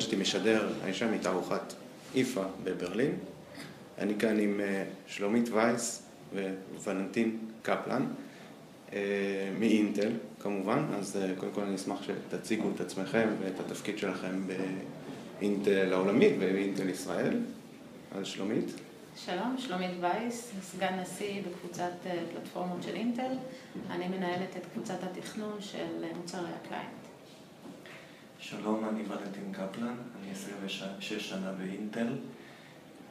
גאדג'טים משדר, אני שם מתערוכת איפה בברלין. אני כאן עם שלומית וייס וולנטין קפלן מאינטל כמובן, אז קודם כל אני אשמח שתציגו את עצמכם ואת התפקיד שלכם באינטל העולמית ובאינטל ישראל. אז שלומית. שלום, שלומית וייס, סגן נשיא בקבוצת פלטפורמות של אינטל. אני מנהלת את קבוצת התכנון של מוצרי ה client. שלום, אני ולנטין קפלן, אני 26 שנה באינטל.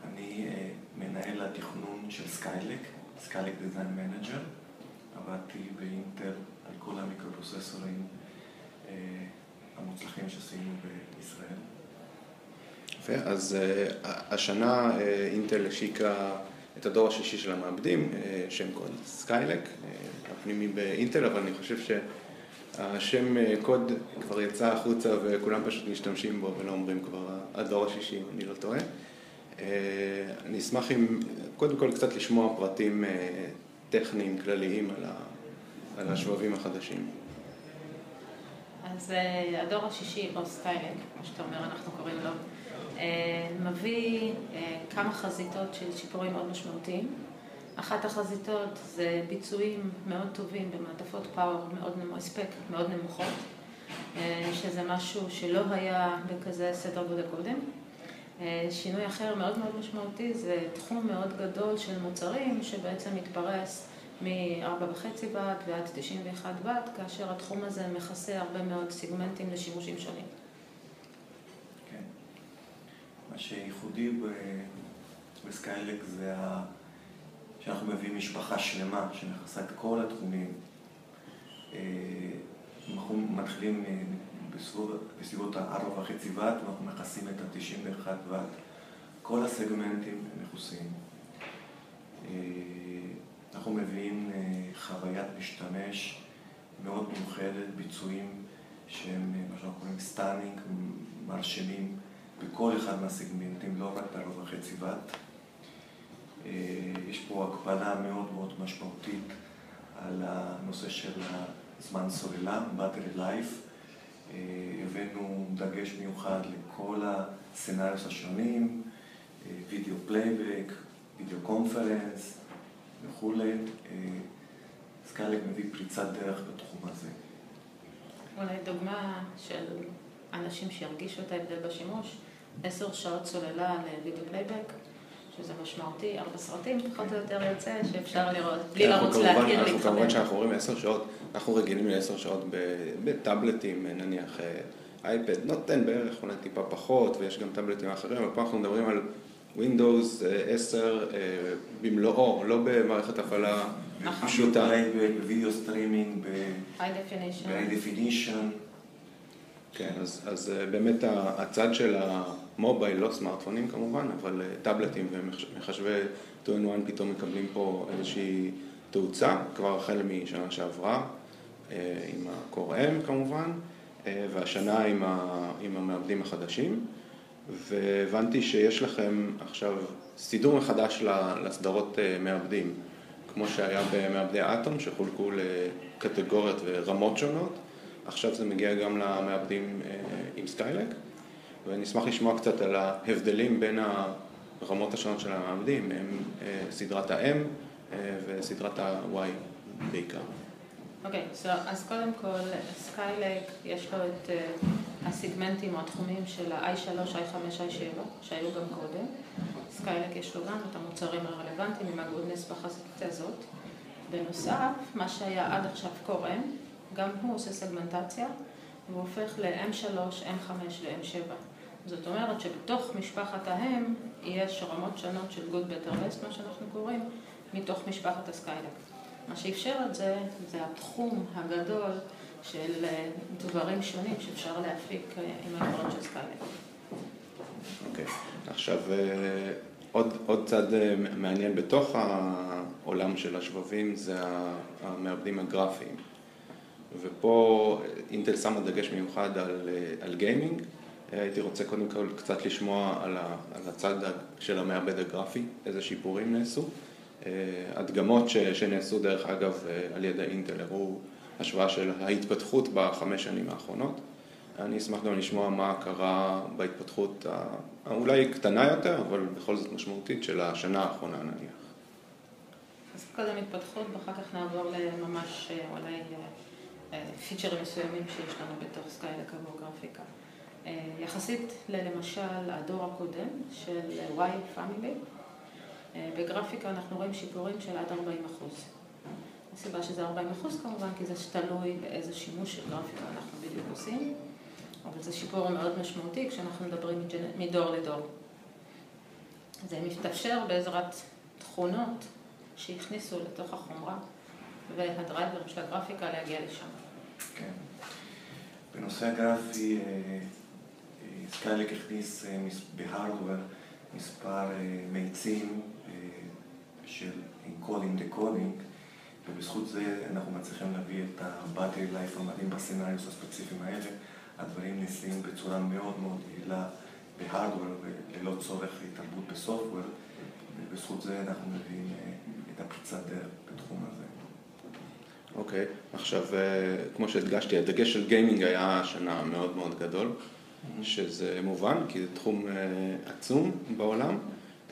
אני מנהל התכנון של Skylake, Skylake design manager. עבדתי באינטל על כל המיקרופרוססורים המוצלחים שעשינו בישראל. יפה, אז השנה אינטל השיקה את הדור השישי של המעבדים, שם קוד Skylake, הפנימי באינטל, אבל אני חושב שהשם קוד כבר יצא החוצה וכולם פשוט משתמשים בו ולא אומרים כבר הדור השישי, אם אני לא טועה. אני אשמח אם קודם כל קצת לשמוע פרטים טכניים כלליים על השבבים החדשים. אז הדור השישי, או Skylake, כמו שאתה אומר, אנחנו קוראים לו, מביא כמה חזיתות של שיפורים מאוד משמעותיים. אחת החזיתות זה ביצועים מאוד טובים במעטפות פאוור, הספק מאוד נמוכות, שזה משהו שלא היה בכזה סדר גודל קודם. שינוי אחר מאוד מאוד משמעותי זה תחום מאוד גדול של מוצרים שבעצם מתפרס מ-4.5 וואט ועד 91 וואט, כאשר התחום הזה מכסה הרבה מאוד סיגמנטים לשימושים שונים. כן. מה שייחודי בסקיילק זה שאנחנו מביאים משפחה שלמה שמכסה את כל התחומים. אנחנו מתחילים בסביבות ה-4.5 וואט ואנחנו מכסים את ה-91 וואט. כל הסגמנטים מכוסים. אנחנו מביאים חוויית משתמש מאוד מיוחדת, ביצועים שהם מה שאנחנו קוראים stunning, מרשימים בכל אחד מהסגמנטים, לא רק ב-4.5 וואט. יש פה הקפדה מאוד מאוד משמעותית על הנושא של הזמן סוללה, battery life. הבאנו דגש מיוחד לכל ה scenarios השונים, video playback, video conference וכולי. Skylake מביא פריצת דרך בתחום הזה. אולי דוגמה של אנשים שירגישו את ההבדל בשימוש, עשר שעות סוללה ל video playback, שזה משמעותי, ארבע סרטים, פחות או יותר יוצא, שאפשר לראות, בלי לרוץ להכיר להתחבר. אנחנו כמובן שאנחנו רואים עשר שעות, אנחנו רגילים לעשר שעות בטאבלטים, נניח iPad, נותן בערך אולי טיפה פחות, ויש גם טאבלטים אחרים, אבל פה אנחנו מדברים על Windows 10 במלואו, לא במערכת הפעלה פשוטה. ב video streaming, ב-high definition. כן, אז באמת הצד של ה mobile, לא סמארטפונים כמובן, אבל טאבלטים ומחשבי 2-in-1 פתאום מקבלים פה איזושהי תאוצה, כבר החל משנה שעברה, עם ה-Core כמובן, והשנה עם המעבדים החדשים. והבנתי שיש לכם עכשיו סידור מחדש לסדרות מעבדים, כמו שהיה במעבדי אטום, שחולקו לקטגוריות ורמות שונות. עכשיו זה מגיע גם למעבדים עם Skylake, ואני אשמח לשמוע קצת על ההבדלים בין הרמות השונות של המעבדים, הם סדרת ה-M וסדרת ה-Y בעיקר. אוקיי, אז קודם כל, Skylake יש לו את הסגמנטים או התחומים של ה-i3, i5, i7, שהיו גם קודם. Skylake יש לו גם את המוצרים הרלוונטיים עם ה goodness בחזית הזאת. בנוסף, מה שהיה עד עכשיו M, גם הוא עושה סגמנטציה, והוא הופך ל-M3, M5 ו-M7. זאת אומרת שבתוך משפחת ה-M יש רמות שונות של Good, Better, Best, מה שאנחנו קוראים, מתוך משפחת ה Skylake. מה שאפשר את זה, זה התחום הגדול של דברים שונים שאפשר להפיק עם היכולות של Skylake. אוקיי, עכשיו עוד צד מעניין בתוך העולם של השבבים זה המעבדים הגרפיים. ופה אינטל שמה דגש מיוחד על gaming. הייתי רוצה קודם כל קצת לשמוע על הצד של המעבד הגרפי, איזה שיפורים נעשו. הדגמות שנעשו דרך אגב על ידי אינטל הראו השוואה של ההתפתחות בחמש שנים האחרונות. אני אשמח גם לשמוע מה קרה בהתפתחות האולי קטנה יותר, אבל בכל זאת משמעותית של השנה האחרונה נניח. אז קודם התפתחות ואחר כך נעבור לממש אולי פיצ'רים מסוימים שיש לנו בתוך Skylake עבור גרפיקה. יחסית ללמשל הדור הקודם של Y Family, בגרפיקה אנחנו רואים שיפורים של עד 40 אחוז. הסיבה שזה 40 אחוז כמובן, כי זה תלוי באיזה שימוש של גרפיקה אנחנו בדיוק עושים, אבל זה שיפור מאוד משמעותי כשאנחנו מדברים מדור לדור. זה מתאפשר בעזרת תכונות שהכניסו לתוך החומרה והדרייבר של הגרפיקה להגיע לשם. כן. בנושא הגרפי, Skylake הכניס ב hardware מספר מאיצים של encoding decoding, ובזכות זה אנחנו מצליחים להביא את ה-battery המדהים ב scenarios הספציפיים האלה. הדברים נעשים בצורה מאוד מאוד יעילה ב hardware וללא צורך התערבות ב software, ובזכות זה אנחנו מביאים את הפריצת דרך בתחום הזה. אוקיי, okay. עכשיו, כמו שהדגשתי, הדגש של גיימינג היה שנה מאוד מאוד גדול. שזה מובן, כי זה תחום עצום בעולם,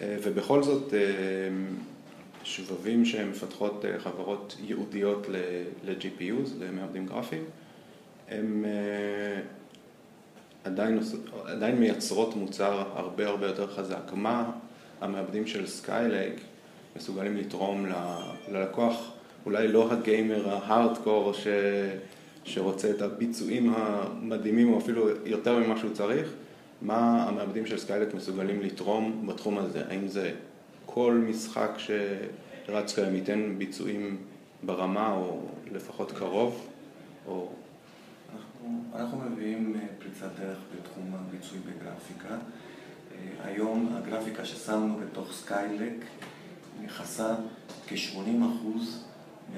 ובכל זאת, שבבים שמפתחות חברות ייעודיות ל-GPUs, למעבדים גרפיים, הן עדיין, עדיין מייצרות מוצר הרבה הרבה יותר חזק. מה המעבדים של Skylake מסוגלים לתרום ללקוח, אולי לא הגיימר ההארדקור ש... שרוצה את הביצועים המדהימים או אפילו יותר ממה שהוא צריך, מה המעבדים של Skylake מסוגלים לתרום בתחום הזה? האם זה כל משחק שרץ כיום ייתן ביצועים ברמה או לפחות קרוב? או... אנחנו, מביאים פריצת דרך בתחום הביצועי בגרפיקה. היום הגרפיקה ששמנו בתוך Skylake מכסה כ-80%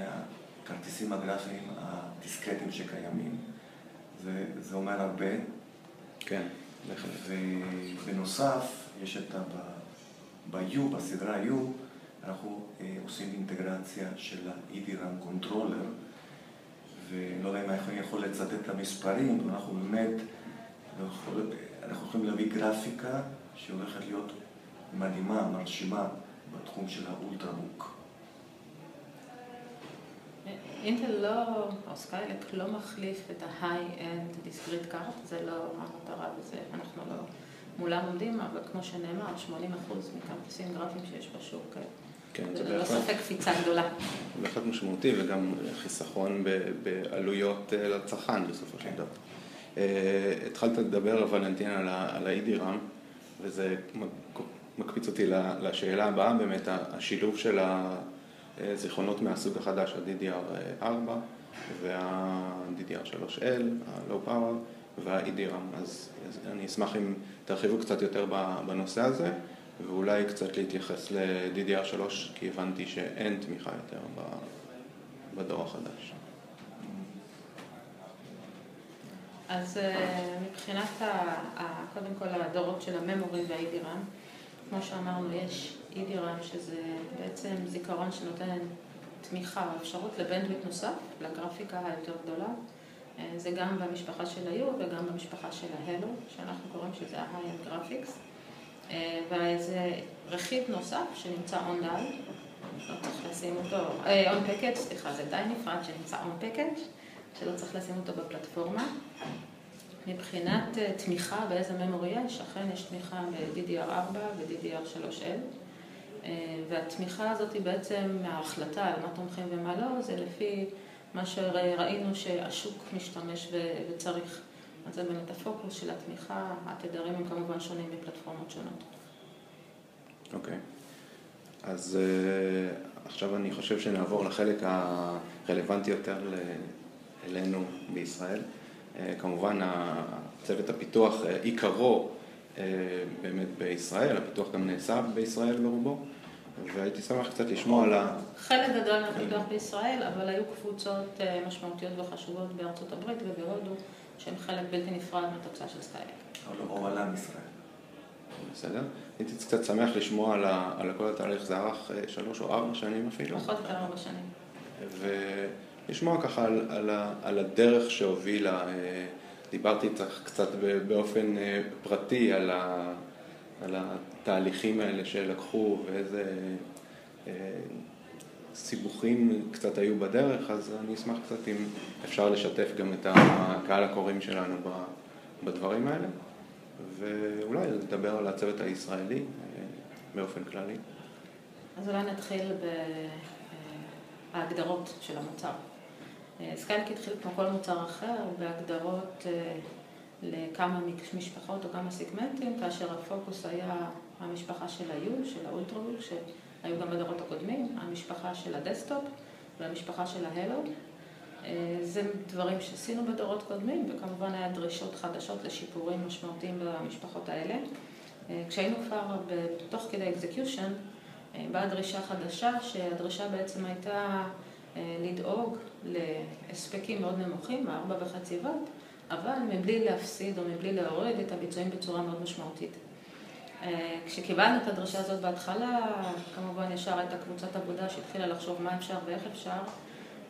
מהכרטיסים הגרפיים הדיסקרטיים שקיימים. זה, זה אומר הרבה. כן, בהחלט. ובנוסף, יש את ה... ב-U, בסדרה U, אנחנו אה, עושים אינטגרציה של ה- eDRAM controller, ולא יודע אם אני יכול לצטט את המספרים, אבל אנחנו באמת, אנחנו יכולים להביא גרפיקה שהולכת להיות מדהימה, מרשימה, בתחום של ה Ultrabook. אינטל לא, או Skylake לא מחליף את ה-high-end discrete card, זה לא המטרה וזה, אנחנו לא מולם עומדים, אבל כמו שנאמר, 80% מכרטיסים גרפיים שיש בשוק, כן, זה ללא ספק קפיצה גדולה. זה בהחלט משמעותי וגם חיסכון בעלויות לצרכן בסופו של דבר. התחלת לדבר, ולנטין, על ה-EDRAM, וזה מקפיץ אותי לשאלה הבאה, באמת, השילוב של הזיכרונות מהסוג החדש, ה-DDR4 וה-DDR3L, ה-Low Power וה-EDRAM. אז אני אשמח אם תרחיבו קצת יותר בנושא הזה, ואולי קצת להתייחס ל-DDR3, כי הבנתי שאין תמיכה יותר בדור החדש. אז מבחינת, קודם כל, הדורות של הממורי וה-EDRAM, כמו שאמרנו, יש EDRAM שזה בעצם זיכרון שנותן תמיכה או אפשרות לבנדוויט נוסף, לגרפיקה היותר גדולה. זה גם במשפחה של ה-U וגם במשפחה של ה-Halo, שאנחנו קוראים שזה ה-High-End Graphics. וזה רכיב נוסף שנמצא on-die, לא צריך לשים אותו, on-package, סליחה, זה די נפרד שנמצא on-package, שלא צריך לשים אותו בפלטפורמה. מבחינת תמיכה באיזה memory יש, אכן יש תמיכה ב-DDR4 ו-DDR3L. והתמיכה הזאת היא בעצם מההחלטה על מה תומכים ומה לא, זה לפי מה שראינו שהשוק משתמש וצריך. אז זה באמת הפוקוס של התמיכה, התדרים הם כמובן שונים בפלטפורמות שונות. אוקיי. אז עכשיו אני חושב שנעבור לחלק הרלוונטי יותר אלינו בישראל. כמובן, צוות הפיתוח, עיקרו באמת בישראל, הפיתוח גם נעשה בישראל ברובו, והייתי שמח קצת לשמוע על ה... חלק גדול מהפיתוח בישראל, אבל היו קבוצות משמעותיות וחשובות בארצות הברית ובהודו, שהן חלק בלתי נפרד מהתוצאה של Skylake. או עולם ישראל. בסדר. הייתי קצת שמח לשמוע על כל התהליך, זה ארך שלוש או ארבע שנים אפילו. פחות או יותר ארבע שנים. ולשמוע ככה על הדרך שהובילה דיברתי איתך קצת באופן פרטי על, ה, על התהליכים האלה שלקחו ואיזה סיבוכים קצת היו בדרך, אז אני אשמח קצת אם אפשר לשתף גם את הקהל הקוראים שלנו בדברים האלה, ואולי לדבר על הצוות הישראלי באופן כללי. אז אולי נתחיל בהגדרות של המוצר. Skylake התחיל כמו כל מוצר אחר בהגדרות לכמה משפחות או כמה סיגמנטים, כאשר הפוקוס היה המשפחה של ה-U, של ה Ultrabook, שהיו גם בדורות הקודמים, המשפחה של ה desktop והמשפחה של ה halo. זה דברים שעשינו בדורות קודמים, וכמובן היה דרישות חדשות לשיפורים משמעותיים במשפחות האלה. כשהיינו כבר בתוך כדי execution, באה דרישה חדשה, שהדרישה בעצם הייתה לדאוג להספקים מאוד נמוכים, ארבע וחצי ואט, אבל מבלי להפסיד או מבלי להוריד את הביצועים בצורה מאוד משמעותית. כשקיבלנו את הדרישה הזאת בהתחלה, כמובן ישר הייתה קבוצת עבודה שהתחילה לחשוב מה אפשר ואיך אפשר,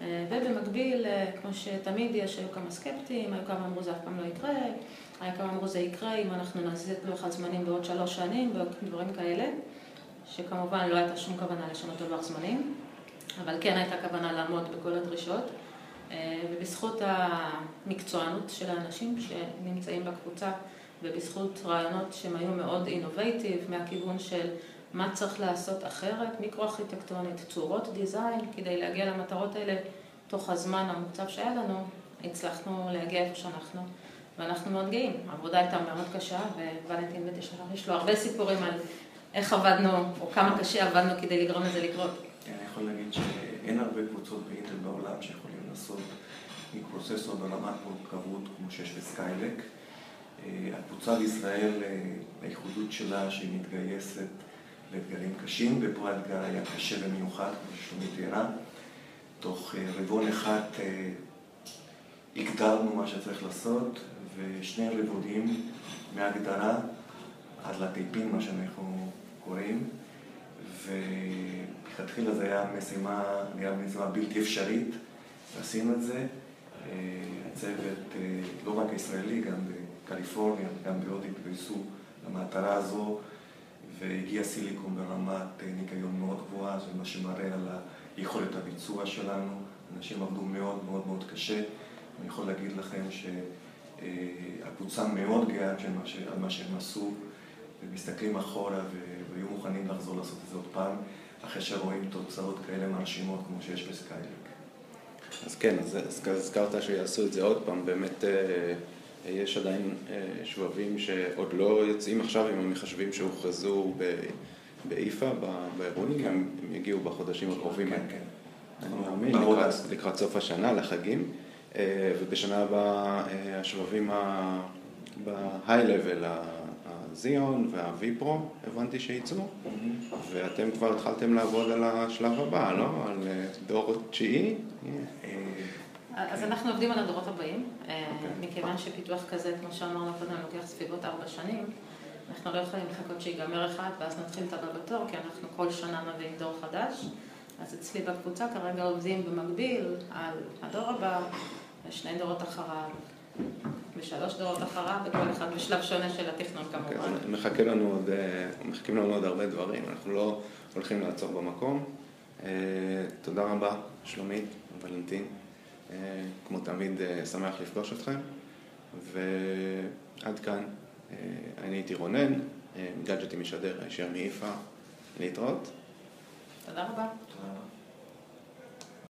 ובמקביל, כמו שתמיד יש, היו כמה סקפטים, היו כמה אמרו זה אף פעם לא יקרה, היו כמה אמרו זה יקרה אם אנחנו נעשה את לוח הזמנים בעוד שלוש שנים ודברים כאלה, שכמובן לא הייתה שום כוונה לשנות את לוח זמנים, אבל כן הייתה כוונה לעמוד בכל הדרישות, ובזכות המקצוענות של האנשים שנמצאים בקבוצה, ובזכות רעיונות שהם היו מאוד אינובייטיב, מהכיוון של מה צריך לעשות אחרת, מיקרו-ארכיטקטונית, צורות דיזיין, כדי להגיע למטרות האלה תוך הזמן המוצב שהיה לנו, הצלחנו להגיע איפה שאנחנו, ואנחנו מאוד גאים. העבודה הייתה מאוד קשה, וולנטין בתשע יש לו הרבה סיפורים על איך עבדנו, או כמה קשה עבדנו כדי לגרום לזה לקרות. אני יכול להגיד שאין הרבה קבוצות באינטל בעולם שיכולים לעשות מיקרוססור ברמת מורכבות כמו שיש בסקיילק. הקבוצה בישראל, הייחודות שלה שהיא מתגייסת לאתגרים קשים, ופה האתגר היה קשה במיוחד, כמו ששלומית תיארה. תוך רבעון אחד הגדרנו מה שצריך לעשות, ושני רבעונים מהגדרה עד לטיפין, מה שאנחנו קוראים, ומלכתחילה זו הייתה משימה, נראה משימה בלתי אפשרית, ועשינו את זה. הצוות, לא רק הישראלי, גם בקליפורניה, גם בהודו, התגייסו למטרה הזו, והגיע סיליקון ברמת ניקיון מאוד גבוהה, זה מה שמראה על היכולת הביצוע שלנו. אנשים עבדו מאוד מאוד מאוד קשה. אני יכול להגיד לכם שהקבוצה מאוד גאה על מה שהם עשו, ומסתכלים אחורה והיו מוכנים לחזור לעשות את זה עוד פעם, אחרי שרואים תוצאות כאלה מרשימות כמו שיש בסקיילק. אז כן, אז הזכרת שיעשו את זה עוד פעם, באמת יש עדיין שבבים שעוד לא יוצאים עכשיו עם המחשבים שהוכרזו באיפה, באירועים, הם יגיעו בחודשים הקרובים. כן, כן. אני מאמין, לקראת סוף השנה, לחגים, ובשנה הבאה השבבים ב-high-level, הזיון וה-vPro, הבנתי שייצאו, ואתם כבר התחלתם לעבוד על השלב הבא, לא? על דור תשיעי? אז אנחנו עובדים על הדורות הבאים, מכיוון שפיתוח כזה, כמו שאמרנו קודם, לוקח סביבות ארבע שנים, אנחנו לא יכולים לחכות שיגמר אחד ואז נתחיל את הבא בתור, כי אנחנו כל שנה מביאים דור חדש. אז אצלי בקבוצה כרגע עובדים במקביל על הדור הבא, ושני דורות אחריו, ושלוש דורות אחריו, וכל אחד בשלב שונה של התכנון כמובן. מחכים לנו עוד הרבה דברים, אנחנו לא הולכים לעצור במקום. תודה רבה, שלומית וולנטין. כמו תמיד, שמח לפגוש אתכם. ועד כאן, אני הייתי רונן, גאדג'טי משדר הישר מאיפה, להתראות. תודה רבה. תודה רבה.